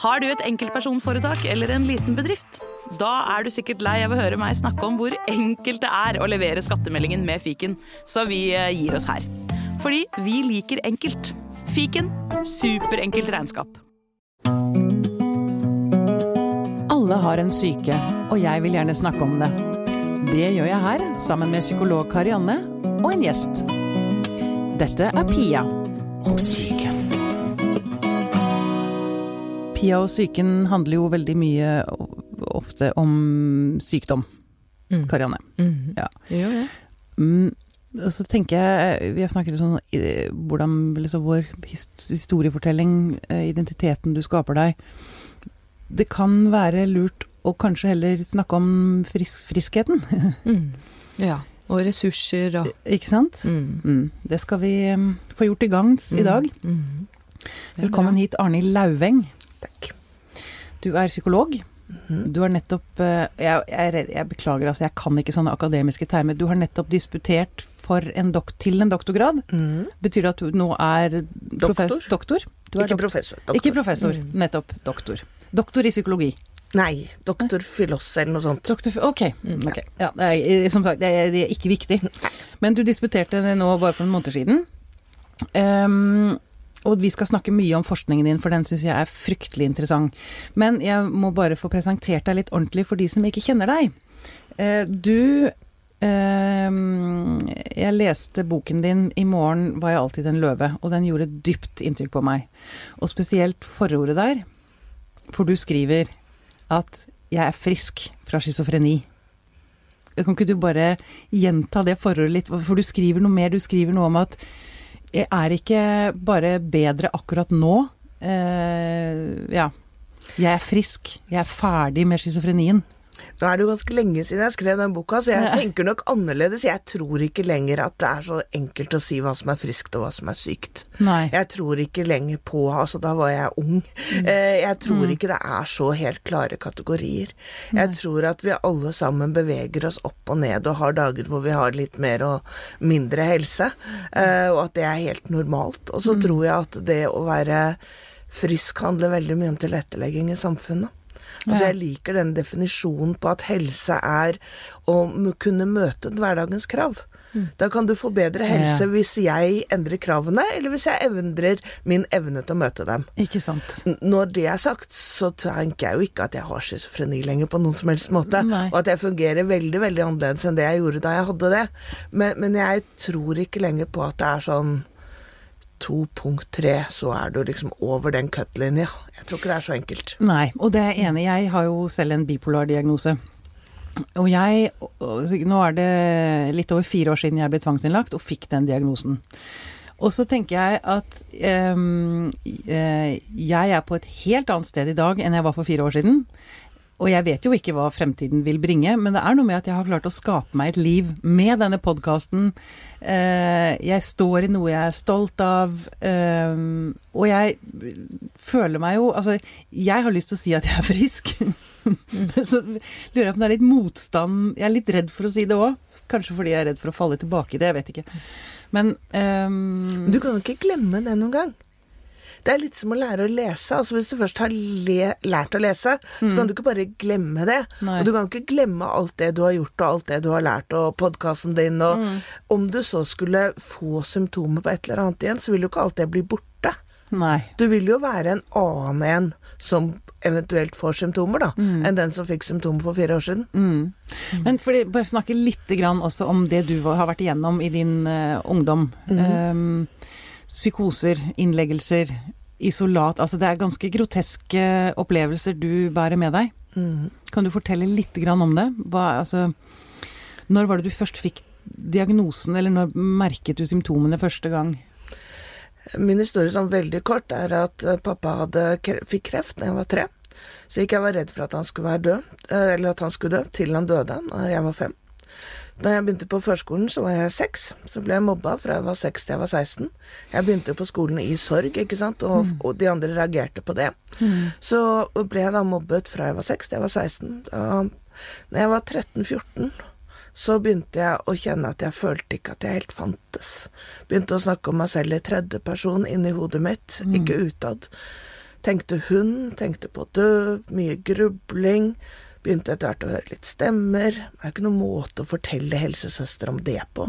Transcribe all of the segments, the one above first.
Har du et enkeltpersonforetak eller en liten bedrift? Da er du sikkert lei av å høre meg snakke om hvor enkelt det er å levere skattemeldingen med fiken, så vi eh, gir oss her. Fordi vi liker enkelt. Fiken superenkelt regnskap. Alle har en syke, og jeg vil gjerne snakke om det. Det gjør jeg her, sammen med psykolog Karianne og en gjest. Dette er Pia om psyken. Pia og psyken handler jo veldig mye ofte om sykdom. Karianne. Ja. Det gjør det. Mm, og så tenker jeg, Vi har snakket sånn eh, hvordan liksom, vår historiefortelling, eh, identiteten du skaper deg Det kan være lurt å kanskje heller snakke om fris friskheten. Mm. Ja. Og ressurser og Ikke sant? mm. Mm. Det skal vi mm, få gjort til gangs i dag. Mm. Velkommen hit, Arnhild Lauveng. Takk. Du er psykolog. Du har nettopp eh, jeg, jeg, jeg beklager, altså, jeg kan ikke sånne akademiske termer. Du har nettopp disputert for en til en doktorgrad. Mm. Betyr det at du nå er profes- Doktor. doktor? Du Ikke professor. Doktor. Ikke professor, Mm. nettopp. Doktor. Doktor i psykologi. Nei, doktor Filoss eller noe sånt. Doktor, ok. Mm. okay. Ja, det er, som sagt, det er, det er ikke viktig. Men du disputerte nå bare for noen måneder siden. Ehm, og vi skal snakke mye om forskningen din, for den syns jeg er fryktelig interessant. Men jeg må bare få presentert deg litt ordentlig for de som ikke kjenner deg. Eh, du ehm, Jeg leste boken din 'I morgen var jeg alltid en løve', og den gjorde dypt inntrykk på meg. Og spesielt forordet der, for du skriver at 'jeg er frisk fra schizofreni'. Kan ikke du bare gjenta det forordet litt, for du skriver noe mer. Du skriver noe om at er ikke bare bedre akkurat nå. Eh, ja. Jeg er frisk. Jeg er ferdig med schizofrenien. Nå er det jo ganske lenge siden jeg skrev den boka, så jeg tenker nok annerledes. Jeg tror ikke lenger at det er så enkelt å si hva som er friskt og hva som er sykt. Nei. Jeg tror ikke lenger på Altså, da var jeg ung. Mm. Jeg tror ikke det er så helt klare kategorier. Jeg tror at vi alle sammen beveger oss opp og ned og har dager hvor vi har litt mer og mindre helse, eh, og at det er helt normalt. Og så tror jeg at det å være frisk handler veldig mye om tilrettelegging i samfunnet. Altså Jeg liker den definisjonen på at helse er å kunne møte hverdagens krav. Da kan du få bedre helse hvis jeg endrer kravene, eller hvis jeg endrer min evne til å møte dem. Ikke sant. Når det er sagt, så tenker jeg jo ikke at jeg har schizofreni lenger på noen som helst måte, Nei. og at jeg fungerer veldig, veldig annerledes enn det jeg gjorde da jeg hadde det. Men, men jeg tror ikke lenger på at det er sånn 2.3, så er du liksom over den cut-linja. Jeg tror ikke det er så enkelt. Nei, og det er enig. Jeg har jo selv en bipolar diagnose. Og jeg Nå er det litt over fire år siden jeg ble tvangsinnlagt og fikk den diagnosen. Og så tenker jeg at eh, jeg er på et helt annet sted i dag enn jeg var for fire år siden. Og jeg vet jo ikke hva fremtiden vil bringe, men det er noe med at jeg har klart å skape meg et liv med denne podkasten. Eh, jeg står i noe jeg er stolt av, eh, og jeg føler meg jo Altså, jeg har lyst til å si at jeg er frisk. Så lurer jeg på om det er litt motstand Jeg er litt redd for å si det òg. Kanskje fordi jeg er redd for å falle tilbake i det, jeg vet ikke. Men um Du kan jo ikke glemme det noen gang. Det er litt som å lære å lese. Altså Hvis du først har lært å lese, så kan du ikke bare glemme det. Nei. Og du kan ikke glemme alt det du har gjort, og alt det du har lært, og podkasten din, og Om du så skulle få symptomer på et eller annet igjen, så vil jo ikke alt det bli borte. Nei. Du vil jo være en annen en som eventuelt får symptomer, da, enn den som fikk symptomer for fire år siden. Mm. Men fordi, bare snakke litt grann også om det du har vært igjennom i din uh, ungdom. Ehm, psykoser, innleggelser, isolat Altså det er ganske groteske opplevelser du bærer med deg. Mm. Kan du fortelle litt grann om det? Hva, altså, når var det du først fikk diagnosen, eller når merket du symptomene første gang? Min historie som veldig kort er at eh, pappa hadde, fikk kreft da jeg var tre. Så ikke jeg var redd for at han skulle være død, eh, eller at han skulle dø, til han døde da jeg var fem. Da jeg begynte på førskolen, så var jeg seks. Så ble jeg mobba fra jeg var seks til jeg var 16. Jeg begynte på skolen i sorg, ikke sant, og, og de andre reagerte på det. Så ble jeg da mobbet fra jeg var seks til jeg var 16. Da når jeg var 13-14, så begynte jeg å kjenne at jeg følte ikke at jeg helt fantes. Begynte å snakke om meg selv i tredjeperson inni hodet mitt, ikke utad. Tenkte hun, tenkte på å dø, mye grubling. Begynte etter hvert å høre litt stemmer. Det er jo ikke noen måte å fortelle helsesøster om det på.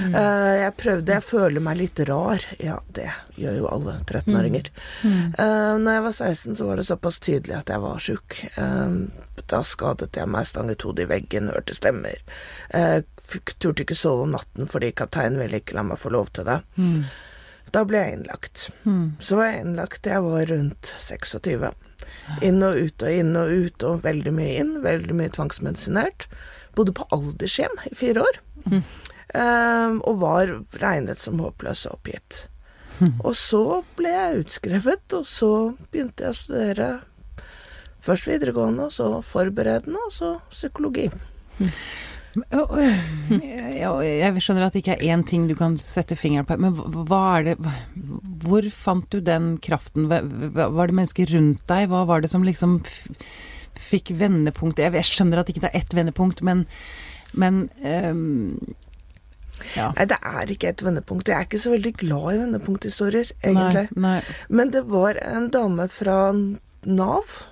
Eh, jeg prøvde, jeg føler meg litt rar. Ja, det gjør jo alle 13-åringer. Uh, når jeg var 16, så var det såpass tydelig at jeg var sjuk. Uh, da skadet jeg meg, stanget hodet i veggen, hørte stemmer. Uh, turte ikke sove om natten fordi kapteinen ville ikke la meg få lov til det. Da ble jeg innlagt. Så var jeg innlagt til jeg var rundt 26. Inn og ut og inn og ut, og veldig mye inn. Veldig mye tvangsmedisinert. Bodde på aldershjem i fire år. Eh, og var regnet som håpløs og oppgitt. Og så ble jeg utskrevet, og så begynte jeg å studere først videregående, og så forberedende, og så psykologi. Ja, Jeg skjønner at det ikke er én ting du kan sette fingeren på, men hva- er det Hvor fant du den kraften? Var det mennesker rundt deg? Hva var det som liksom fikk vendepunkt? Jeg jeg skjønner at det ikke er ett vendepunkt, men, men um, ja. Nei, det er ikke et vendepunkt. Jeg er ikke så veldig glad i vendepunkthistorier, egentlig. Nei, nei. Men det var en dame fra Nav.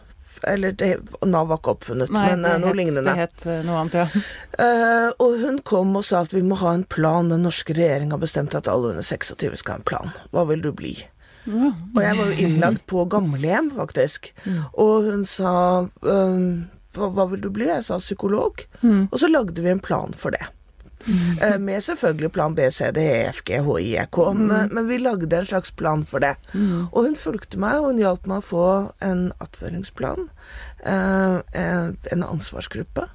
Eller det, Nav var ikke oppfunnet, Nei, men eh, noe het- lignende. Det het eh, noe annet, ja. Uh, og hun kom og sa at vi må ha en plan. Den norske regjering har bestemt at alle under 26 skal ha en plan. Hva vil du bli? Ja. Og jeg var jo innlagt på gamlehjem, faktisk. Og hun sa um, hva, hva vil du bli? Jeg sa psykolog. Og så lagde vi en plan for det. Eh, med selvfølgelig plan B, C, D, E, F, G, H, I, E, K. Men, men vi lagde en slags plan for det. Og hun fulgte meg, og hun hjalp meg å få en attføringsplan. eh, en, en ansvarsgruppe.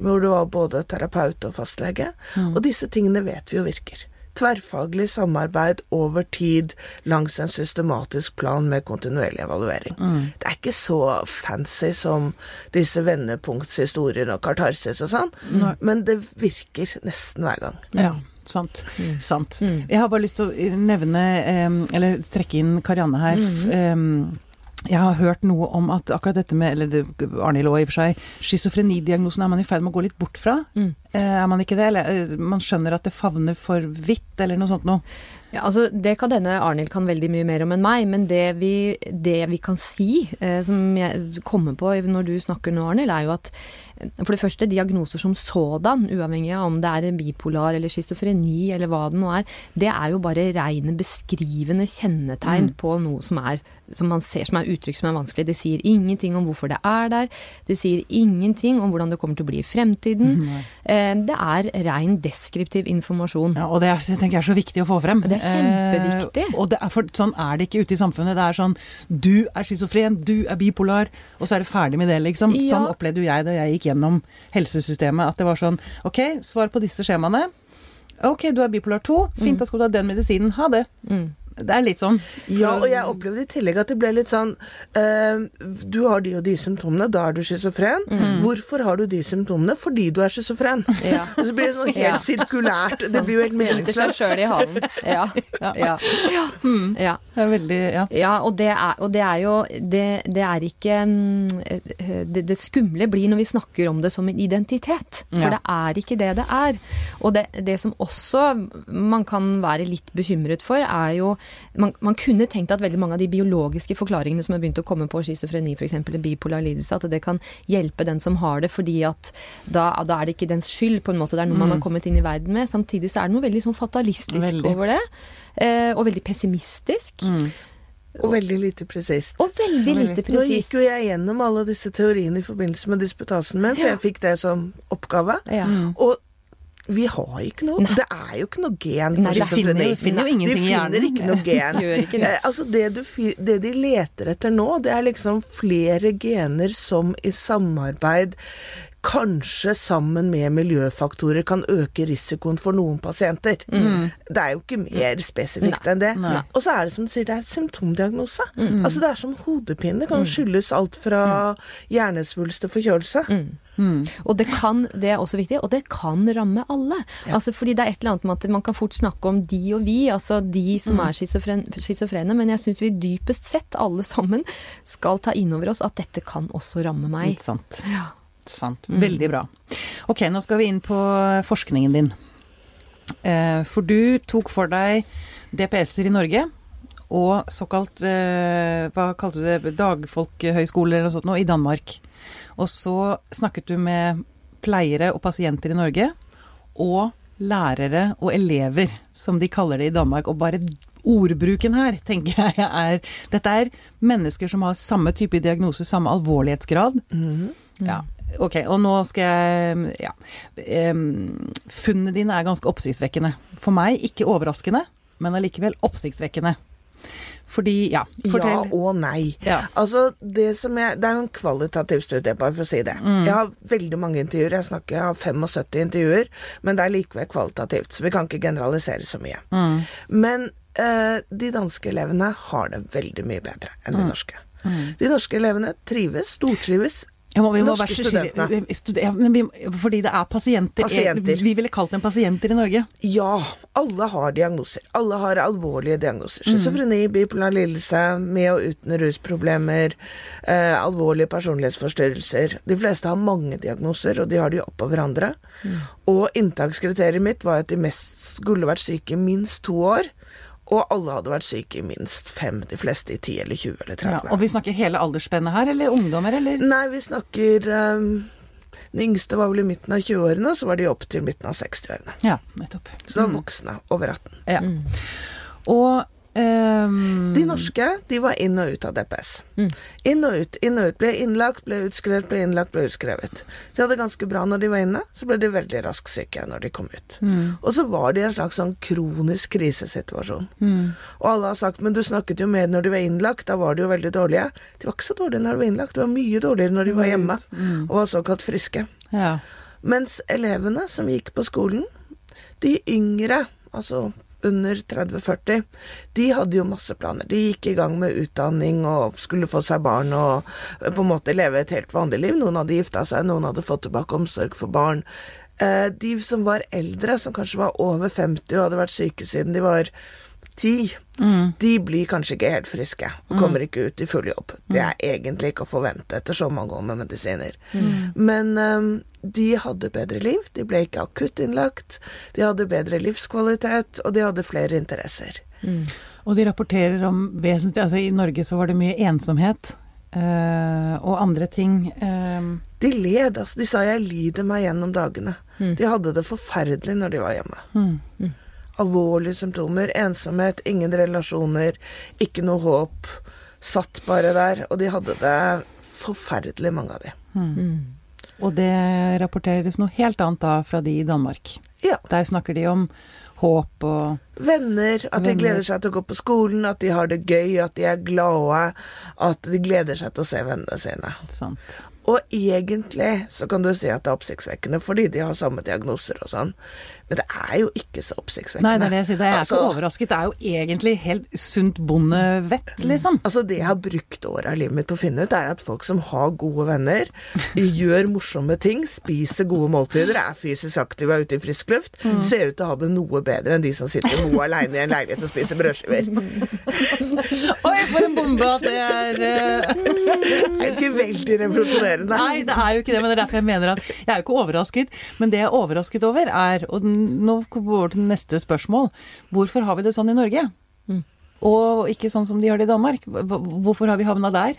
Hvor det var både terapeut og fastlege. Og disse tingene vet vi jo virker. Tverrfaglig samarbeid over tid langs en systematisk plan med kontinuerlig evaluering. Det er ikke så fancy som disse vendepunktshistoriene og kartarsis og sånn, men det virker nesten hver gang. Ja, sant. sant. Jeg har bare lyst til å nevne, em, eller trekke inn Karianne her. em, jeg har hørt noe om at akkurat dette med eller Arnhild òg, i og for seg. Schizofrenidiagnosen er man i ferd med å gå litt bort fra. Mm. Eh, er man ikke det? Eller eh, man skjønner at det favner for vidt, eller noe sånt noe. Ja, altså Det kan denne Arnhild kan veldig mye mer om enn meg, men det vi, det vi kan si, eh, som jeg kommer på når du snakker nå, Arnhild, er jo at eh, for det første, diagnoser som sådan, uavhengig av om det er bipolar eller schizofreni eller hva det nå er, det er jo bare reine beskrivende kjennetegn på noe som er som man ser som er uttrykk som er vanskelig. Det sier ingenting om hvorfor det er der. Det sier ingenting om hvordan det kommer til å bli i fremtiden. Eh, Det er rein deskriptiv informasjon. Ja, og det er, jeg tenker jeg er så viktig å få frem. Det er kjempeviktig. Eh, og det er for, sånn er det ikke ute i samfunnet. Det er sånn du er schizofren, du er bipolar, og så er det ferdig med det, liksom. Ja. Sånn opplevde jo jeg da jeg gikk gjennom helsesystemet. At det var sånn ok, svar på disse skjemaene. Ok, du er bipolar 2. Fint, da skal du ha den medisinen. Ha det. Mm. Det er litt sånn. Ja, og jeg opplevde i tillegg at det ble litt sånn eh, Du har de og de symptomene, da er du schizofren. Hvorfor har du de symptomene? Fordi du er schizofren. Ja. Og så blir det sånn helt Ja. sirkulært. Det blir jo helt meningsløst. seg sjøl i halen. Ja. Ja. Ja. ja. Det er veldig Ja. Ja, og det er, og det er jo det, det er ikke mm, det, det skumle blir når vi snakker om det som en identitet. For det er ikke det det er. Og det, det som også man kan være litt bekymret for, er jo man, man kunne tenkt at veldig mange av de biologiske forklaringene som er begynt å komme på schizofreni, f.eks. bipolar lidelse, at det kan hjelpe den som har det, fordi at da, da er det ikke dens skyld, på en måte. Det er noe man har kommet inn i verden med. Samtidig så er det noe veldig sånn fatalistisk Veldig. over det. Eh, og veldig pessimistisk. Og veldig lite presist. Og veldig lite presist. Nå gikk jo jeg gjennom alle disse teoriene i forbindelse med disputasen min, for jeg fikk det som oppgave. Ja. Og vi har ikke noe Det er jo ikke noe gen Nei, for de finner schizofreni. jo- finner jo ingenting i hjernen. De finner ikke noe gen. Ikke det. Eh, Altså det, du, det de leter etter nå, det er liksom flere gener som i samarbeid Kanskje sammen med miljøfaktorer kan øke risikoen for noen pasienter. Det er jo ikke mer spesifikt enn det. Mm. Nei. Og så er det som du sier, det er symptomdiagnose. Mm. Altså Det er som hodepine. Det kan skyldes alt fra hjernesvulst til forkjølelse. Mm. Og det kan, det er også viktig, og det kan ramme alle. Altså fordi det er et eller annet med at man kan fort snakke om de og vi, altså de som er schizofren, schizofrene, men jeg syns vi dypest sett alle sammen skal ta inn over oss at dette kan også ramme meg. Ikke sant. Ja. Sant. Veldig bra. Ok, nå skal vi inn på forskningen din. Eh, For du tok for deg DPS-er i Norge, og såkalt eh, Hva kalte du det? Dagfolkehøyskole eller noe sånt noe i Danmark. Og så snakket du med pleiere og pasienter i Norge, og lærere og elever, som de kaller det i Danmark. Og bare ordbruken her, tenker jeg er Dette er mennesker som har samme type diagnose, samme alvorlighetsgrad. Ja. Ok, og nå skal jeg Ja. Um, funnene dine er ganske oppsiktsvekkende. For meg ikke overraskende, men allikevel oppsiktsvekkende. Fordi Ja, fortell. Ja og nei. Ja. Altså, det som jeg Det er jo en kvalitativ studie, bare for å si det. Mm. Jeg har veldig mange intervjuer. Jeg snakker jeg har 75 intervjuer, men det er likevel kvalitativt, så vi kan ikke generalisere så mye. Mm. Men eh, de danske elevene har det veldig mye bedre enn Mm. de norske. De norske elevene trives, stortrives. Jeg må, Norske studentene. Ja, vi, fordi det er pasienter. Pasienter. Vi ville kalt dem pasienter i Norge. Ja, alle har diagnoser. Alle har alvorlige diagnoser. Mm. Schizofreni, bipolar lidelse, med og uten rusproblemer, eh, alvorlige personlighetsforstyrrelser. De fleste har mange diagnoser, og de har de oppå hverandre. Mm. Og inntakskriteriet mitt var at de mest skulle vært syke minst to år. Og alle hadde vært syke i minst fem, de fleste i 10 eller 20 eller 30. Ja, og vi snakker hele aldersspennet her, eller ungdommer, eller? Nei, vi snakker um, Den yngste var vel i midten av 20-årene, og så var de opp til midten av 60-årene. Ja, nettopp. Så det var voksne over 18. Ja. Og ehm, De norske de var inn og ut av DPS. Inn og ut, inn og ut. Ble innlagt, ble utskrevet, ble innlagt, ble utskrevet. De hadde det ganske bra når de var inne, så ble de veldig raskt syke når de kom ut. Og så var de i en slags sånn kronisk krisesituasjon. Og alle har sagt men du snakket jo med når de var innlagt, da var de jo veldig dårlige. De var ikke så dårlige når de var innlagt, de var mye dårligere når de var hjemme og var såkalt friske. ja. Mens elevene som gikk på skolen, de yngre, altså under 30-40, de hadde jo masse planer. De gikk i gang med utdanning og skulle få seg barn og på en måte leve et helt vanlig liv. Noen hadde gifta seg, noen hadde fått tilbake omsorg for barn. Eh, De som var eldre, som kanskje var over 50 og hadde vært syke siden de var 10, de blir kanskje ikke helt friske og kommer ikke ut i full jobb. Det er egentlig ikke å forvente etter så mange år med medisiner. Men um, de hadde bedre liv, de ble ikke akutt innlagt, de hadde bedre livskvalitet, og de hadde flere interesser. Og de rapporterer om vesentlig Altså i Norge så var det mye ensomhet eh, og andre ting. eh, De led, altså. De sa 'jeg lider meg gjennom dagene'. De hadde det forferdelig når de var hjemme. Alvorlige symptomer, ensomhet, ingen relasjoner, ikke noe håp. Satt bare der, og de hadde det forferdelig, mange av de. og det rapporteres noe helt annet da fra de i Danmark. Ja. Der snakker de om håp og Venner, at de Venner. gleder seg til å gå på skolen, at de har det gøy, at de er glade, at de gleder seg til å se vennene sine. Sant. Og egentlig så kan du si at det er oppsiktsvekkende fordi de har samme diagnoser og sånn, men det er jo ikke så oppsiktsvekkende. Nei, det er det jeg sier. Jeg er Altså- ikke overrasket. Det er jo egentlig helt sunt bondevett, liksom. Altså Det jeg har brukt året av livet mitt på å finne ut, er at folk som har gode venner, gjør morsomme ting, spiser gode måltider, er fysisk aktive og er ute i frisk luft, Mm. ser ut til å ha det noe bedre enn de som sitter noe aleine i en leilighet og spiser brødskiver. Oi, for en bombe at det er eh, Det er ikke veldig revolusjonerende. Nei, det er jo ikke det, men det er derfor jeg mener at jeg er jo ikke overrasket. Men det jeg er overrasket over er, og den- nå går vi over til neste spørsmål, hvorfor har vi det sånn i Norge? Og ikke sånn som de har det i Danmark. Hvorfor har vi havna der?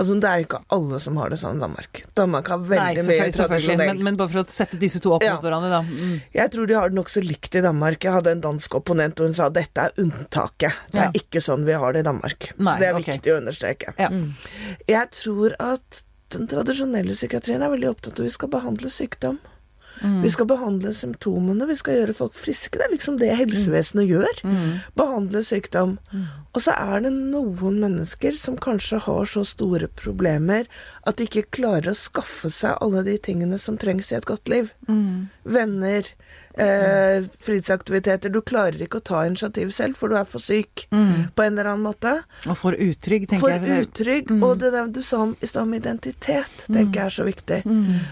Altså Det er ikke alle som har det sånn i Danmark. Danmark har veldig mye selvfølgelig, selvfølgelig. tradisjonell Men, men bare for å sette disse to opp Ja. mot hverandre, da. Mm. Jeg tror de har det nokså likt i Danmark. Jeg hadde en dansk opponent, og hun sa dette er unntaket. Det er Ja. ikke sånn vi har det i Danmark. Nei, så det er okay. viktig å understreke. Ja. Jeg tror at den tradisjonelle psykiatrien er veldig opptatt av at vi skal behandle sykdom. Mm. Vi skal behandle symptomene, vi skal gjøre folk friske. Det er liksom det helsevesenet gjør. Mm. Behandle sykdom. Og så er det noen mennesker som kanskje har så store problemer at de ikke klarer å skaffe seg alle de tingene som trengs i et godt liv. Mm. Venner, eh, fritidsaktiviteter. Du klarer ikke å ta initiativ selv, for du er for syk på en eller annen måte. Og for utrygg, tenker For jeg. utrygg. Mm. Og det der du sa om, i stad om identitet, tenker jeg er så viktig.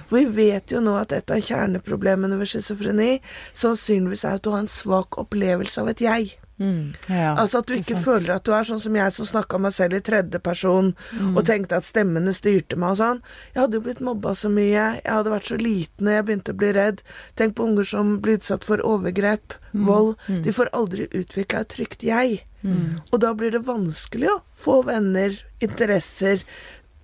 For vi vet jo nå at et av kjerneproblemene ved schizofreni sannsynligvis er at du har en svak opplevelse av et jeg. Ja, Altså at du ikke sant. føler at du er sånn som jeg som snakka meg selv i tredje person og tenkte at stemmene styrte meg og sånn. Jeg hadde jo blitt mobba så mye, jeg hadde vært så liten og jeg begynte å bli redd. Tenk på unger som blir utsatt for overgrep, vold. De får aldri utvikla et trygt jeg. Og da blir det vanskelig å få venner, interesser,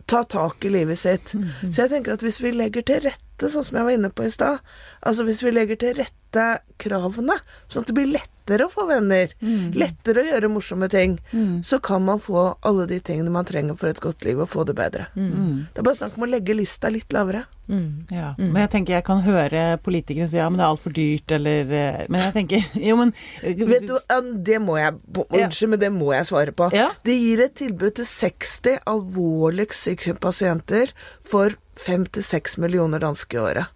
ta tak i livet sitt. Så jeg tenker at hvis vi legger til rette, sånn som jeg var inne på i stad, altså hvis vi legger til rette kravene, sånn at det blir lettere å få venner, lettere å gjøre morsomme ting, så kan man få alle de tingene man trenger for et godt liv, og få det bedre. Det er bare snakk om å legge lista litt lavere. Ja, men jeg tenker jeg kan høre politikere si ja, men det er altfor dyrt, eller eh, Men jeg tenker Jo, men Vet du, det må jeg Unnskyld, men det må jeg svare på. Ja. Det gir et tilbud til 60 alvorlig syke pasienter for 5-6 millioner danske i året.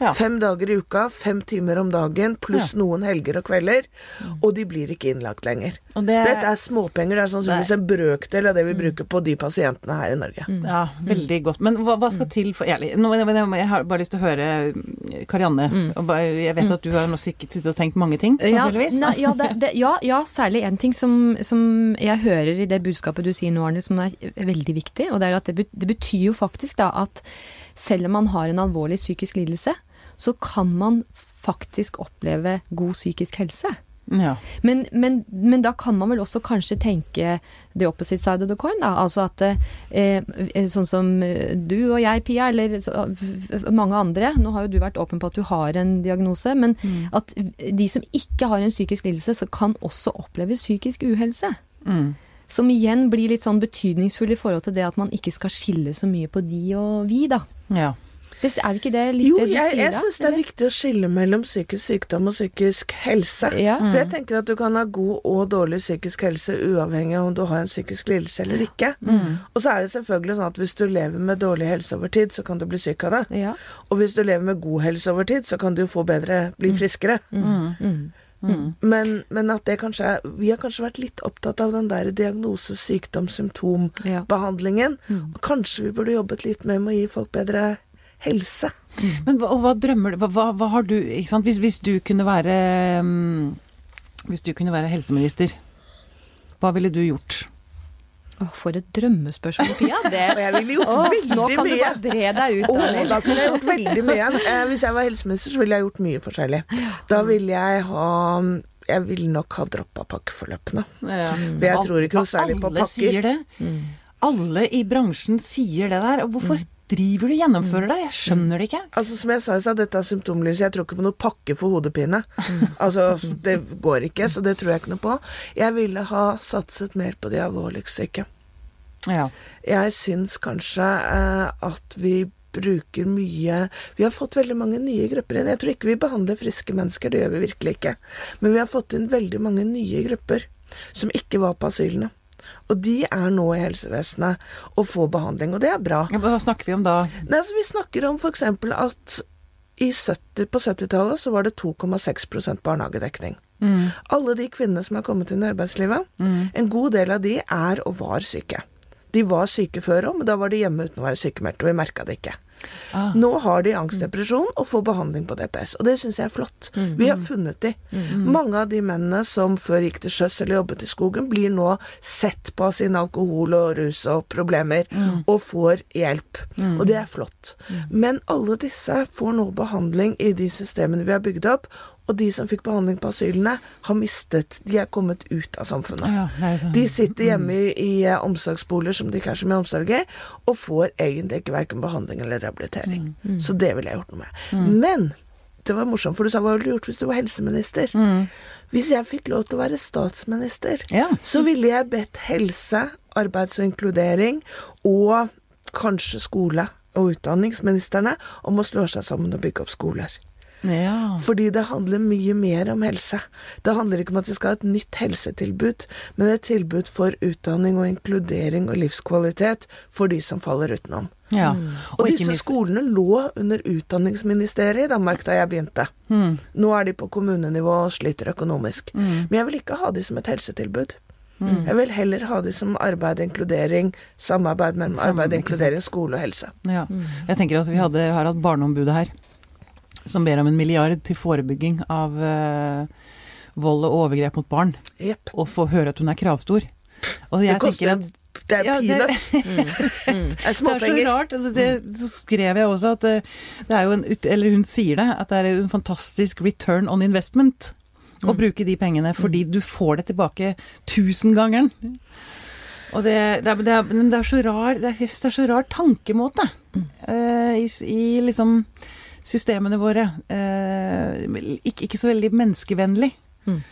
Ja. Fem dager i uka, fem timer om dagen, pluss Ja. noen helger og kvelder. Og de blir ikke innlagt lenger. Og det- Dette er småpenger. Det er sannsynligvis en brøkdel av det vi bruker på de pasientene her i Norge. Ja, veldig godt. Men hva, hva skal til for ærlig, nå, jeg, jeg har bare lyst til å høre mm, Karianne. Jeg vet at du har nå sikkert sittet og tenkt mange ting, Ja, sannsynligvis. Ja, ja, det, det, ja, ja, særlig en ting som, som jeg hører i det budskapet du sier nå, Arne, som er veldig viktig. Og det er at det, det betyr jo faktisk da at selv om man har en alvorlig psykisk lidelse, så kan man faktisk oppleve god psykisk helse. Ja. Men, men, men da kan man vel også kanskje tenke the opposite side of the coin, da. Altså at eh, sånn som eh, du og jeg, Pia, eller så, mange andre Nå har jo du vært åpen på at du har en diagnose, men at de som ikke har en psykisk lidelse, så kan også oppleve psykisk uhelse. Mm. Som igjen blir litt sånn betydningsfull i forhold til det at man ikke skal skille så mye på de og vi, da. ja. Det, er det ikke det litt Jo, det du jeg, sier jeg syns det er eller? viktig å skille mellom psykisk sykdom og psykisk helse. Ja. For jeg tenker at du kan ha god og dårlig psykisk helse uavhengig av om du har en psykisk lidelse eller ikke. Og så er det selvfølgelig sånn at hvis du lever med dårlig helse over tid, så kan du bli syk av det. Ja. Og hvis du lever med god helse over tid, så kan du jo få bedre, bli friskere. Mm. Men, men at det kanskje er Vi har kanskje vært litt opptatt av den der diagnose, sykdom, symptom, Ja. Mm. Kanskje vi burde jobbet litt mer med å gi folk bedre helse. Men hva, hva drømmer du hva, hva, har du? Hvis, hvis du kunne være mm, Hvis du kunne være helseminister, hva ville du gjort? Åh, for et drømmespørsmål, Pia. Det, Og jeg ville gjort oh, veldig nå kan du bare bre deg ut, Åh, da kunne jeg gjort veldig mye. Eh, hvis jeg var helseminister, så ville jeg gjort mye forskjellig. Da ville jeg ha Jeg ville nok ha droppa pakkeforløpene. For jeg tror ikke noe særlig på pakker. Alle sier det. Alle i bransjen sier det der. Og hvorfor driver du gjennomfører det? Jeg skjønner det ikke. Altså Som jeg sa i stad, dette er symptomlys. Jeg tror ikke på noe pakke for hodepine. Altså, det går ikke, så det tror jeg ikke noe på. Jeg ville ha satset mer på de alvorligst syke. Ja. Jeg syns kanskje eh, at vi bruker mye Vi har fått veldig mange nye grupper inn. Jeg tror ikke vi behandler friske mennesker, det gjør vi virkelig ikke. Men vi har fått inn veldig mange nye grupper som ikke var på asylene. Og de er nå i helsevesenet og får behandling, og det er bra. Ja, Hva snakker vi om da? Nei, altså Vi snakker om f.eks. at i 70, på 70-tallet så var det 2,6% barnehagedekning. Alle de kvinnene som er kommet inn i arbeidslivet, en god del av de er og var syke. De var syke før òg, men da var de hjemme uten å være sykemeldte, og vi merka det ikke. Ah. Nå har de angstdepresjon og får behandling på DPS, og det syns jeg er flott. Vi har funnet de. Mange av de mennene som før gikk til sjøs eller jobbet i skogen, blir nå sett på sin alkohol og rus og problemer, og får hjelp. Og det er flott. Men alle disse får nå behandling i de systemene vi har bygd opp, og de som fikk behandling på asylene, har mistet De er kommet ut av samfunnet. Ja, sånn. De sitter hjemme i, i eh, omsorgsboliger som de ikke er så mye omsorg i, og får egentlig ikke verken behandling eller rehabilitering. Så det ville jeg gjort noe med. Men det var morsomt, for du sa hva ville du gjort hvis du var helseminister? Hvis jeg fikk lov til å være statsminister, Ja. så ville jeg bedt helse, arbeids- og inkludering og kanskje skole- og utdanningsministrene om å slå seg sammen og bygge opp skoler. Ja. Fordi det handler mye mer om helse. Det handler ikke om at vi skal ha et nytt helsetilbud, men et tilbud for utdanning og inkludering og livskvalitet for de som faller utenom. ja. Og, og disse minst- skolene lå under Utdanningsministeriet i Danmark da jeg begynte. Mm. Nå er de på kommunenivå og sliter økonomisk. Men jeg vil ikke ha de som et helsetilbud. Jeg vil heller ha de som arbeid, inkludering, samarbeid mellom arbeid, inkludering, skole og helse. Ja. Jeg tenker at vi hadde, har hatt Barneombudet her, som ber om en milliard til forebygging av, uh, vold og overgrep mot barn, yep. og få høre at hun er kravstor. Og Det jeg koster en at Det er Ja, det- peanuts. Det er Det er så rart. og Det, det så skrev jeg også at det, det er jo en Eller hun sier det, at det er en fantastisk return on investment å bruke de pengene, fordi du får det tilbake tusengangeren. Og det, det, er, det, er, det er så rar Det er, det er så rar tankemåte uh, i, i liksom systemene våre. Eh, ikke, ikke så veldig menneskevennlig. Mm.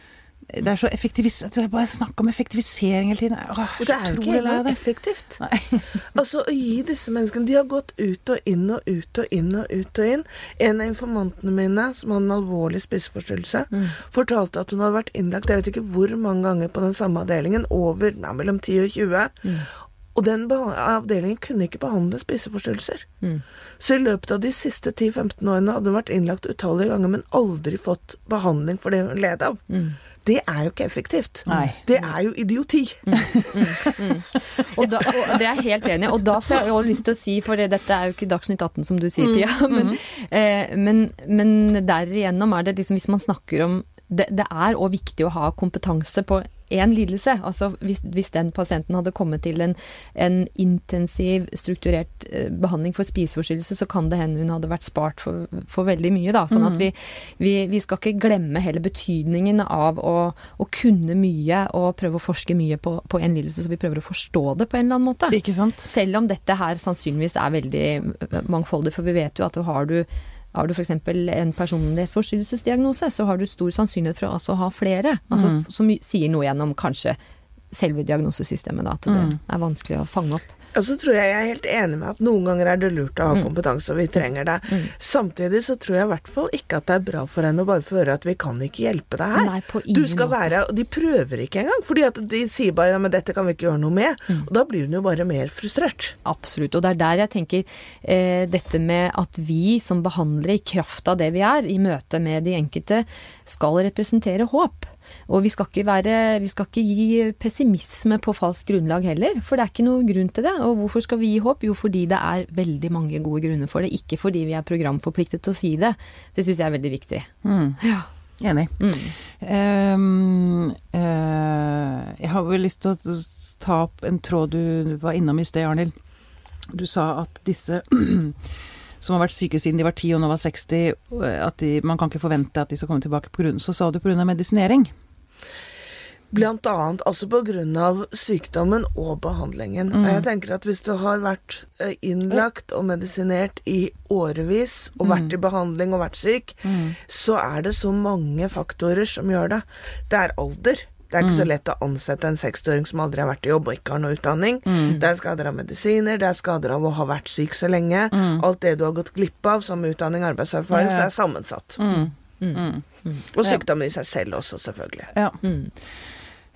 Det er så effektivis... Det er bare snakk om effektivisering hele tiden. Åh, det er jo ikke helt engang effektivt. Altså, å gi disse menneskene De har gått ut og inn og ut og inn og ut og inn. En av informantene mine, som hadde en alvorlig spiseforstyrrelse, fortalte at hun hadde vært innlagt jeg vet ikke hvor mange ganger på den samme avdelingen, over nei, mellom 10 og 20. Og den avdelingen kunne ikke behandle spiseforstyrrelser. Mm. Så i løpet av de siste 10-15 årene hadde hun vært innlagt utallige ganger, men aldri fått behandling for det hun led av. Det er jo ikke effektivt. Nei. Det er jo idioti. Og, da, og det er jeg helt enig i. Og da får jeg også lyst til å si, for dette er jo ikke Dagsnytt 18 som du sier, Pia, men, eh, men, men derigjennom er det liksom hvis man snakker om det, det er òg viktig å ha kompetanse på én lidelse. Altså hvis, hvis den pasienten hadde kommet til en, en intensiv, strukturert eh, behandling for spiseforstyrrelse, så kan det hende hun hadde vært spart for, for veldig mye, da. Sånn at vi, vi, vi skal ikke glemme hele betydningen av å, å kunne mye og prøve å forske mye på, på en lidelse, så vi prøver å forstå det på en eller annen måte. Selv om dette her sannsynligvis er veldig eh, mangfoldig, for vi vet jo at du har du har du f.eks. en personlighetsforstyrrelsesdiagnose, så har du stor sannsynlighet for å altså ha flere. Altså, Som sier noe gjennom kanskje selve diagnosesystemet, da, at det er vanskelig å fange opp. Og så tror jeg jeg er helt enig med at noen ganger er det lurt å ha kompetanse, og vi trenger det. Samtidig så tror jeg i hvert fall ikke at det er bra for henne å bare få høre at vi kan ikke hjelpe deg her. Nei, du skal være Og de prøver ikke engang, fordi at de sier bare ja, men dette kan vi ikke gjøre noe med. Og da blir hun jo bare mer frustrert. Absolutt. Og det er der jeg tenker eh, dette med at vi som behandlere, i kraft av det vi er, i møte med de enkelte, skal representere håp. Og vi skal ikke, være, vi skal ikke gi pessimisme på falskt grunnlag heller, for det er ikke noe grunn til det. Og hvorfor skal vi gi håp? Jo, fordi det er veldig mange gode grunner for det, ikke fordi vi er programforpliktet til å si det. Det syns jeg er veldig viktig. Mm. Ja. Enig. Mm. Um, uh, jeg har vel lyst til å ta opp en tråd du var innom i sted, Arnhild. Du sa at disse som har vært syke siden de var 10 og nå var 60, at de, man kan ikke forvente at de skal komme tilbake på grunn. Så sa du pga. medisinering. Blant annet altså av sykdommen og behandlingen. Og jeg tenker at hvis du har vært eh, innlagt og medisinert i årevis, og vært i behandling og vært syk, så er det så mange faktorer som gjør det. Det er alder. Det er ikke så lett å ansette en 60-åring som aldri har vært i jobb og ikke har noe utdanning. Det er skader av medisiner, det er skader av å ha vært syk så lenge. Alt det du har gått glipp av som utdanning og arbeidserfaring, så er sammensatt. Og sykdommen i seg selv også, selvfølgelig. Ja.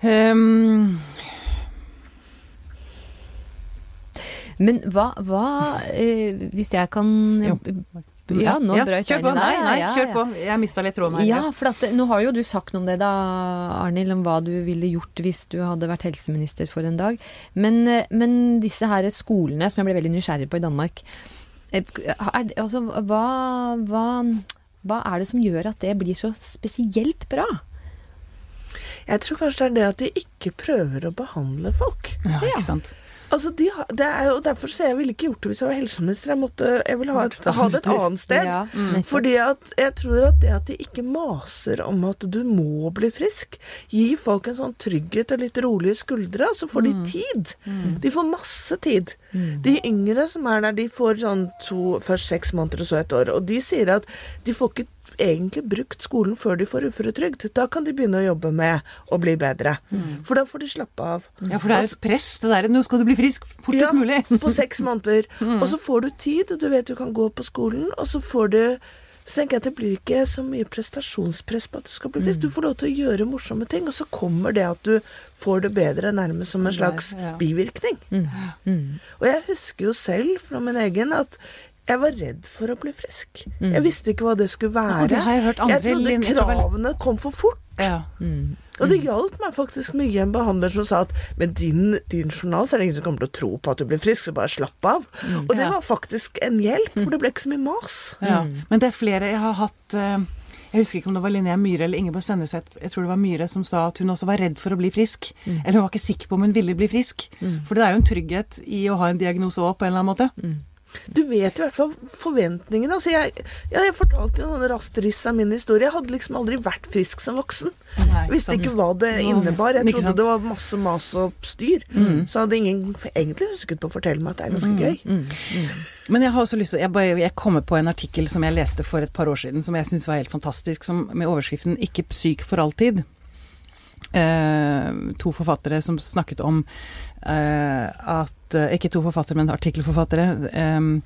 Um, Men hva, hva eh, Hvis jeg kan Jo. Ja, nå brøt kjør jeg på. inn i deg. nei, Ja, kjør på. Jeg mista litt tråden her. Ja, for at, nå har jo du sagt noe om det da, Arnhild, om hva du ville gjort hvis du hadde vært helseminister for en dag. Men, eh, men disse her skolene, som jeg ble veldig nysgjerrig på i Danmark, eh, er, altså, hva, hva, hva er det som gjør at det blir så spesielt bra? Jeg tror kanskje det er det at de ikke prøver å behandle folk. Ja, Ja. ikke sant. Altså, de har, det er jo derfor så jeg ville ikke gjort det hvis jeg var helseminister. Jeg, måtte, jeg ville ha, et, ha det et annet sted. Ja, mm. Fordi at jeg tror at det at de ikke maser om at du må bli frisk, gir folk en sånn trygghet og litt rolige skuldre, så får de tid. De får masse tid. De yngre som er der, de får sånn to, først seks måneder og så et år. Og de sier at de får ikke egentlig brukt skolen før de får uføretrygd. Da kan de begynne å jobbe med å bli bedre. For da får de slappe av. Ja, for det er et press, det derre 'nå skal du bli frisk fortest Ja, mulig'. på seks måneder. Og så får du tid, og du vet du kan gå på skolen, og så får du så tenker jeg at det blir ikke så mye prestasjonspress på at du skal bli frisk. Du får lov til å gjøre morsomme ting, og så kommer det at du får det bedre nærmest som en slags bivirkning. Og jeg husker jo selv fra min egen at jeg var redd for å bli frisk. Jeg visste ikke hva det skulle være. og det har jeg hørt andre jeg trodde Linn- jeg kravene kom for fort. Ja. Og det hjalp meg faktisk mye en behandler som sa at med din, din journal så er det ingen som kommer til å tro på at du blir frisk, så bare slapp av. Og det Ja. var faktisk en hjelp, for det ble ikke så mye mas. Ja. Men det er flere jeg har hatt eh, Jeg husker ikke om det var Linnea Myhre eller Ingeborg Senneseth, jeg tror det var Myhre som sa at hun også var redd for å bli frisk. Eller hun var ikke sikker på om hun ville bli frisk. For det er jo en trygghet i å ha en diagnose òg, på en eller annen måte. Du vet i hvert fall forventningene. Altså jeg, ja, jeg fortalte jo noen raskt riss av min historie. Jeg hadde liksom aldri vært frisk som voksen. Nei, Visste sant. ikke hva det innebar. Jeg trodde det var masse mas og styr. Så hadde ingen egentlig husket på å fortelle meg at det er ganske gøy. Men jeg har også lyst til jeg, bare, jeg kommer på en artikkel som jeg leste for et par år siden, som jeg syns var helt fantastisk, som, med overskriften 'Ikke syk for alltid'. Eh, to forfattere som snakket om eh, at eh, Ikke to forfattere, men artikkelforfattere.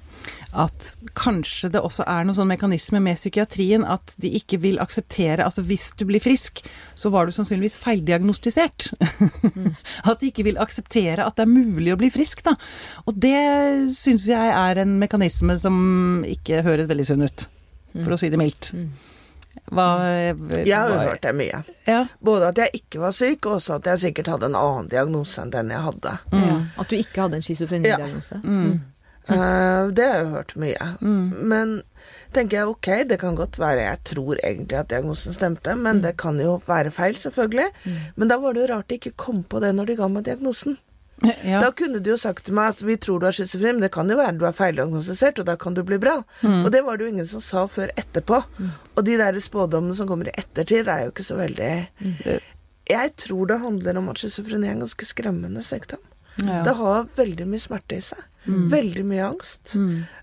at kanskje det også er noen sånn mekanisme med psykiatrien at de ikke vil akseptere Altså hvis du blir frisk, så var du sannsynligvis feildiagnostisert. at de ikke vil akseptere at det er mulig å bli frisk, da. Og det syns jeg er en mekanisme som ikke høres veldig sunn ut, for å si det mildt. Hva Jeg har jo hørt det mye. Ja. Både at jeg ikke var syk, og også at jeg sikkert hadde en annen diagnose enn den jeg hadde. Ja, at du ikke hadde en schizofrenidiagnose. Mm. Uh, det har jeg jo hørt mye. Men tenker jeg ok, det kan godt være jeg tror egentlig at diagnosen stemte, men det kan jo være feil, selvfølgelig. Men da var det jo rart de ikke kom på det når de ga meg diagnosen. Ja. Da kunne du jo sagt til meg at vi tror du er schizofren, men det kan jo være du er feildiagnostisert, og da kan du bli bra. Og det var det jo ingen som sa før etterpå. Og de der spådommene som kommer i ettertid, er jo ikke så veldig mm. Jeg tror det handler om at schizofreni er en ganske skremmende sykdom. Ja. Det har veldig mye smerte i seg. Veldig mye angst.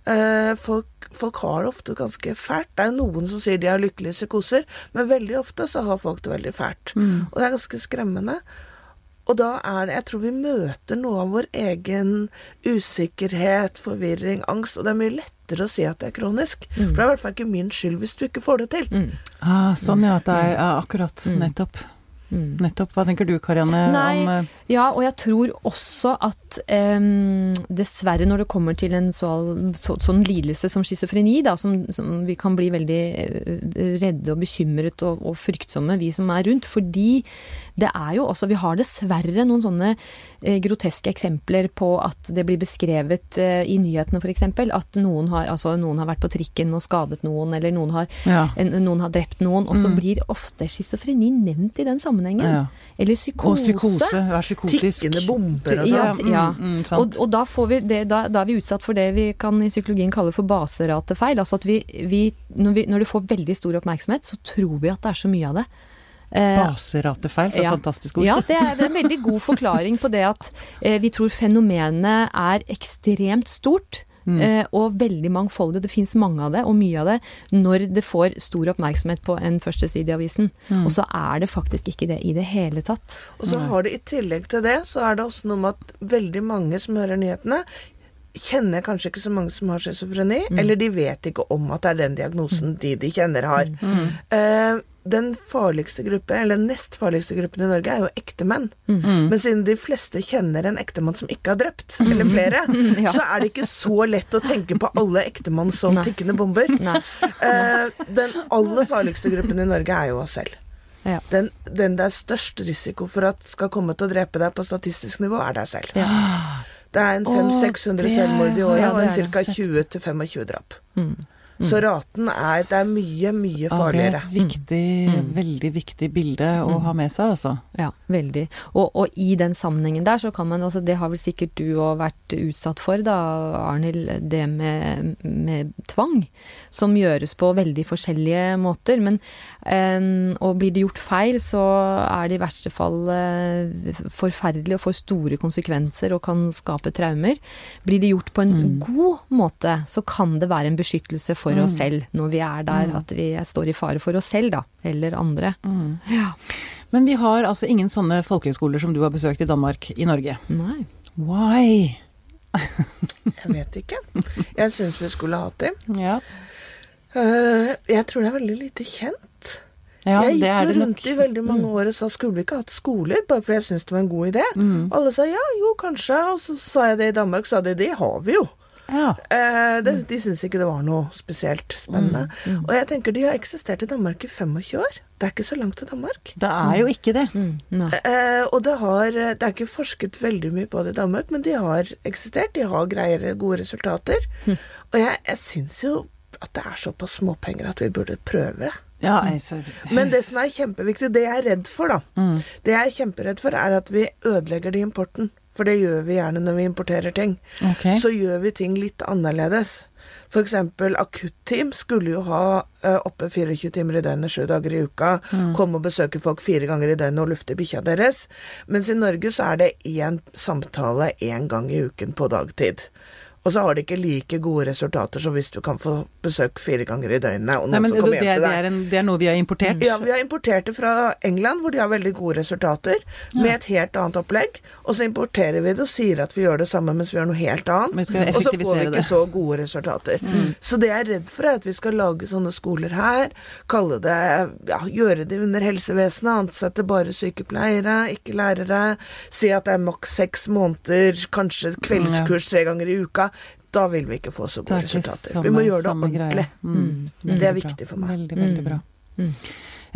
Eh, folk, folk har det ofte ganske fælt. Det er jo noen som sier de har lykkelige psykoser, men veldig ofte så har folk det veldig fælt. Og det er ganske skremmende. Og da er det Jeg tror vi møter noe av vår egen usikkerhet, forvirring, angst, og det er mye lettere å si at det er kronisk. For det er i hvert fall ikke min skyld hvis du ikke får det til. Ah, sånn ja, at det er ah, akkurat. Nettopp. Nettopp. Hva tenker du Karianne Nei, om uh... Ja, og jeg tror også at um, dessverre når det kommer til en så, så, sånn lidelse som schizofreni, da, som, som vi kan bli veldig eh, redde og bekymret og, og fryktsomme, vi som er rundt. Fordi det er jo også Vi har dessverre noen sånne eh, groteske eksempler på at det blir beskrevet eh, i nyhetene f.eks. at noen har, altså, noen har vært på trikken og skadet noen, eller noen har, Ja. en, noen har drept noen, og så blir ofte schizofreni nevnt i den sammenhengen. Ja. Eller Og psykose. Vær psykotisk. Tikkende bomber og sånn. ja. Mm, mm, og, og da, får vi det, da, da er vi utsatt for det vi kan i psykologien kalle for baseratefeil. Altså at vi, vi, når, vi når det får veldig stor oppmerksomhet, så tror vi at det er så mye av det. Eh, Baseratefeil, det er ja. fantastisk ord. Ja, det er en veldig god forklaring på det at eh, vi tror fenomenet er ekstremt stort. Mm. eh, og veldig mangfoldig. Det fins mange av det, og mye av det, når det får stor oppmerksomhet på en førsteside i avisen. Mm. Og så er det faktisk ikke det i det hele tatt. Og så har det i tillegg til det, så er det også noe med at veldig mange som hører nyhetene, kjenner kanskje ikke så mange som har schizofreni, eller de vet ikke om at det er den diagnosen de de kjenner har. Eh, den farligste gruppe, eller den nest farligste gruppen i Norge, er jo ektemenn. Men siden de fleste kjenner en ektemann som ikke har drept, eller flere, Ja. så er det ikke så lett å tenke på alle ektemann som Nei. tikkende bomber. Nei. Nei. den aller farligste gruppen i Norge er jo oss selv. Ja. Den, den det er størst risiko for at skal komme til å drepe deg på statistisk nivå, er deg selv. Ja. Det er en 500-600 selvmord i året ja, og en ca. 20-25 drap. Mm. Så raten er Det er mye, mye Ja, det er farligere. et viktig, veldig viktig bilde å ha med seg, altså. Ja, veldig. Og, og i den sammenhengen der så kan man, altså det har vel sikkert du òg vært utsatt for da, Arnhild, det med, med tvang. Som gjøres på veldig forskjellige måter. Men eh, og blir det gjort feil, så er det i verste fall eh, forferdelig og får store konsekvenser og kan skape traumer. Blir det gjort på en god måte, så kan det være en beskyttelse for oss selv når vi er der at vi står i fare for oss selv, da. Eller andre. Ja. Men vi har altså ingen sånne folkehøyskoler som du har besøkt i Danmark, i Norge. Nei. Why? Jeg vet ikke. Jeg syns vi skulle hatt dem. Ja, Uh, jeg tror det er veldig lite kjent. ja jeg gikk jo rundt nok. i veldig mange år og sa skulle vi ikke hatt skoler, bare fordi jeg syntes det var en god idé. Mm. Alle sa ja, jo, kanskje. Og så sa jeg det i Danmark, sa de det har vi jo. Ja. Eh, det, de syntes ikke det var noe spesielt spennende. Og jeg tenker de har eksistert i Danmark i 25 år. Det er ikke så langt til Danmark. Det er jo ikke det. Mm. Eh, og det har Det er ikke forsket veldig mye på det i Danmark, men de har eksistert. De har greiere, gode resultater. Og jeg, jeg syns jo at det er såpass småpenger at vi burde prøve det. Ja, jeg, Men det som er kjempeviktig, det jeg er redd for, da Mm. Det jeg er kjemperedd for, er at vi ødelegger det i importen. For det gjør vi gjerne når vi importerer ting. okay. Så gjør vi ting litt annerledes. Eksempel akutteam skulle jo ha uh, oppe 24 timer i døgnet, sju dager i uka. Mm. Komme og besøke folk fire ganger i døgnet og lufte bikkja deres. Mens i Norge så er det én samtale én gang i uken på dagtid. Og så har de ikke like gode resultater som hvis du kan få besøk fire ganger i døgnet. Og Nei, men som kommer det, hjem til det, er en, det er noe vi har importert. Ja, vi har importert det fra England, hvor de har veldig gode resultater, med et helt annet opplegg. Og så importerer vi det og sier at vi gjør det samme, mens vi gjør noe helt annet. Og så får vi ikke det. Mm. så gode resultater. Så det jeg er redd for, er at vi skal lage sånne skoler her, kalle det ja, gjøre det under helsevesenet, ansette bare sykepleiere, ikke lærere, si at det er maks seks måneder, kanskje kveldskurs tre ganger i uka. Da vil vi ikke få så gode er resultater. samme- vi må gjøre det ordentlig. Mm. Det er Veldig bra. viktig for meg. Veldig, veldig bra. Mm.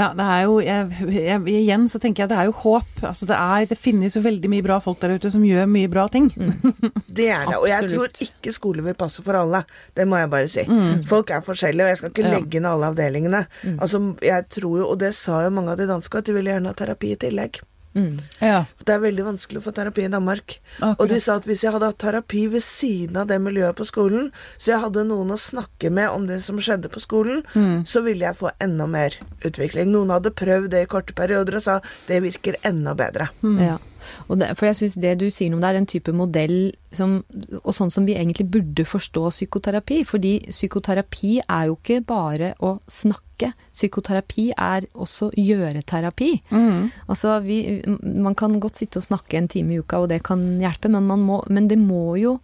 Ja, det er jo jeg, jeg, Igjen så tenker jeg det er jo håp. Altså det, er, det finnes jo veldig mye bra folk der ute som gjør mye bra ting. Det er det. Og jeg tror ikke skole vil passe for alle. Det må jeg bare si. Folk er forskjellige, og jeg skal ikke Ja. legge ned alle avdelingene. Altså, jeg tror jo, og det sa jo mange av de danske, at de ville gjerne ha terapi i tillegg. Mm. Ja, Det er veldig vanskelig å få terapi i Danmark. Akkurat. Og de sa at hvis jeg hadde hatt terapi ved siden av det miljøet på skolen, så jeg hadde noen å snakke med om det som skjedde på skolen, så ville jeg få enda mer utvikling. Noen hadde prøvd det i korte perioder og sa det virker enda bedre. Ja. Det, for jeg syns det du sier noe om det, er en type modell som, og sånn som vi egentlig burde forstå psykoterapi. Fordi psykoterapi er jo ikke bare å snakke. Psykoterapi er også gjøreterapi. Mm. Altså vi, man kan godt sitte og snakke en time i uka, og det kan hjelpe, men, man må, men det må jo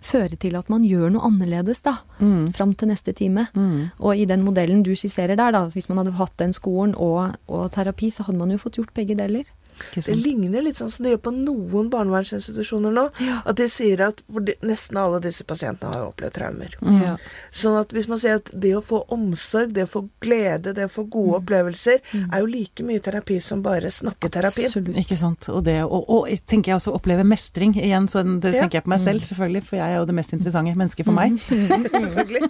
føre til at man gjør noe annerledes, da. Mm. Fram til neste time. Og i den modellen du skisserer der, da, hvis man hadde hatt den skolen og, og terapi, så hadde man jo fått gjort begge deler. Det ligner litt sånn som de gjør på noen barnevernsinstitusjoner nå. At de sier at for de, nesten alle disse pasientene har jo opplevd traumer. Ja. Sånn at hvis man sier at det å få omsorg, det å få glede, det å få gode opplevelser, er jo like mye terapi som bare snakketerapi. Absolutt. Ikke sant. Og, det, og, og tenker jeg også oppleve mestring igjen. Så det Ja. tenker jeg på meg selv, selvfølgelig, for jeg er jo det mest interessante mennesket for meg. Selvfølgelig.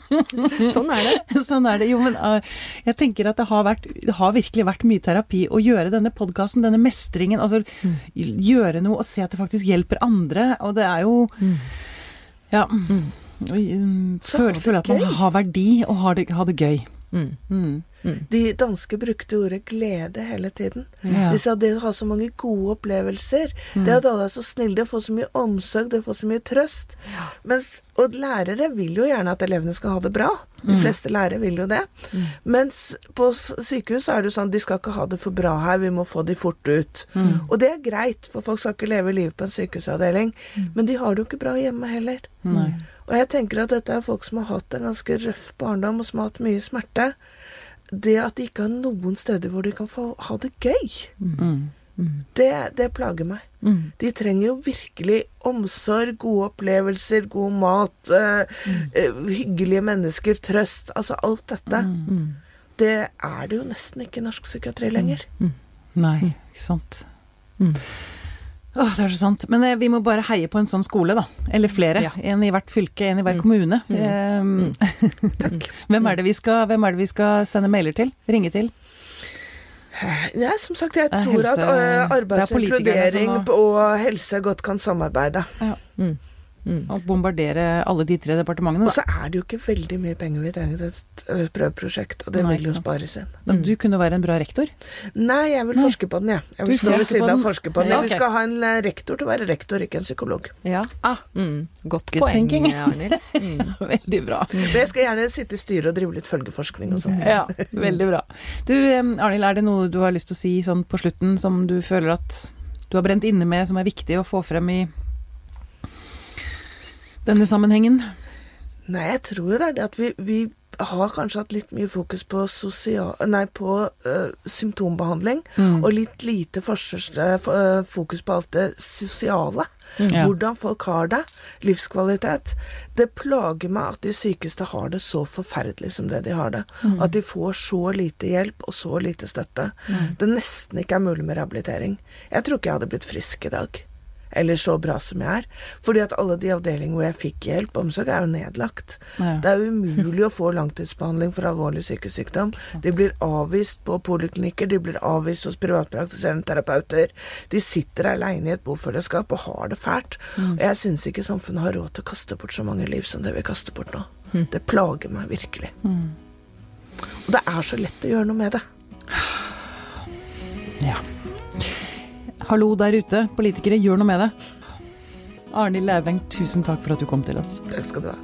Sånn er det. sånn er det. Jo, men uh, jeg tenker at det har, vært, det har virkelig vært mye terapi å gjøre denne podkasten, denne mestringen. Altså gjøre noe og se at det faktisk hjelper andre. Og det er jo Ja. Mm. føler, at man har verdi og har det, har det gøy. Mm. Mm. De danske brukte ordet glede hele tiden. Ja. De sa det å ha så mange gode opplevelser, det at alle er så snille, det å få så mye omsorg, det å få så mye trøst. Mens, og lærere vil jo gjerne at elevene skal ha det bra. De fleste lærere vil jo det. Mens på sykehus er det jo sånn de skal ikke ha det for bra her, vi må få de fort ut. Og det er greit, for folk skal ikke leve livet på en sykehusavdeling. Men de har det jo ikke bra hjemme heller. Nei. Og jeg tenker at dette er folk som har hatt en ganske røff barndom, og som har hatt mye smerte. Det at de ikke har noen steder hvor de kan få ha det gøy, Mm. det, det plager meg. Mm. De trenger jo virkelig omsorg, gode opplevelser, god mat, eh, hyggelige mennesker, trøst. Altså alt dette. Mm. Det er det jo nesten ikke i norsk psykiatri lenger. Nei, ikke sant. Mm. Åh, det er så sant. Men eh, vi må bare heie på en sånn skole, da. Eller flere. Ja. En i hvert fylke, en i hver Mm. kommune. Mm. Mm. hvem, er det vi skal, hvem er det vi skal sende mailer til? Ringe til? Ja, som sagt, jeg er tror helse- at eh, det er arbeids- og politikerne som inkludering må- og helse godt kan samarbeide. Ja. Mm. Mm. Og bombardere alle de tre departementene, Og så er det jo ikke veldig mye penger vi trenger til et eh, prøveprosjekt, og det Nei, vil jo spares inn. Men Du kunne være en bra rektor. Nei, jeg vil Nei. forske på den, jeg. Jeg vil stå ved siden av forske på den. Ja, Vi ok. skal ha en eh, rektor til å være rektor, ikke en psykolog. Ja. Ah. Mm. Godt Good poeng. Arnhild. Mm. Veldig bra. Jeg skal gjerne sitte i styret og drive litt følgeforskning og sånn. Ja, veldig bra. Du, eh, Arnhild, er det noe du har lyst til å si sånn på slutten som du føler at du har brent inne med, som er viktig å få frem i denne sammenhengen? Nei, jeg tror det er det at vi, vi har kanskje hatt litt mye fokus på, sosial, nei, på eh, symptombehandling, Mm. og litt lite forskjell- eh, eh, fokus på alt det sosiale. Ja. Hvordan folk har det. Livskvalitet. Det plager meg at de sykeste har det så forferdelig som det de har det. At de får så lite hjelp og så lite støtte. Det nesten ikke er mulig med rehabilitering. Jeg tror ikke jeg hadde blitt frisk i dag. Eller så bra som jeg er. Fordi at alle de avdelingene hvor jeg fikk hjelp, omsorg, er jo nedlagt. Ja. Det er umulig å få langtidsbehandling for alvorlig psykisk sykdom. De blir avvist på poliklinikker, de blir avvist hos privatpraktiserende terapeuter. De sitter aleine i et bofellesskap og har det fælt. Og jeg syns ikke samfunnet har råd til å kaste bort så mange liv som det vi kaster bort nå. Det plager meg virkelig. Og det er så lett å gjøre noe med det. Ja. Hallo der ute, politikere, gjør noe med det. Arnhild Lauveng, tusen takk for at du kom til oss. Takk skal du ha.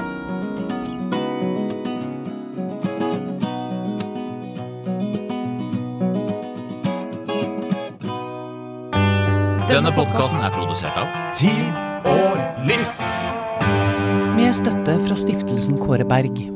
Denne podkasten er produsert av Tid og lyst. Med støtte fra stiftelsen Kåre Berg.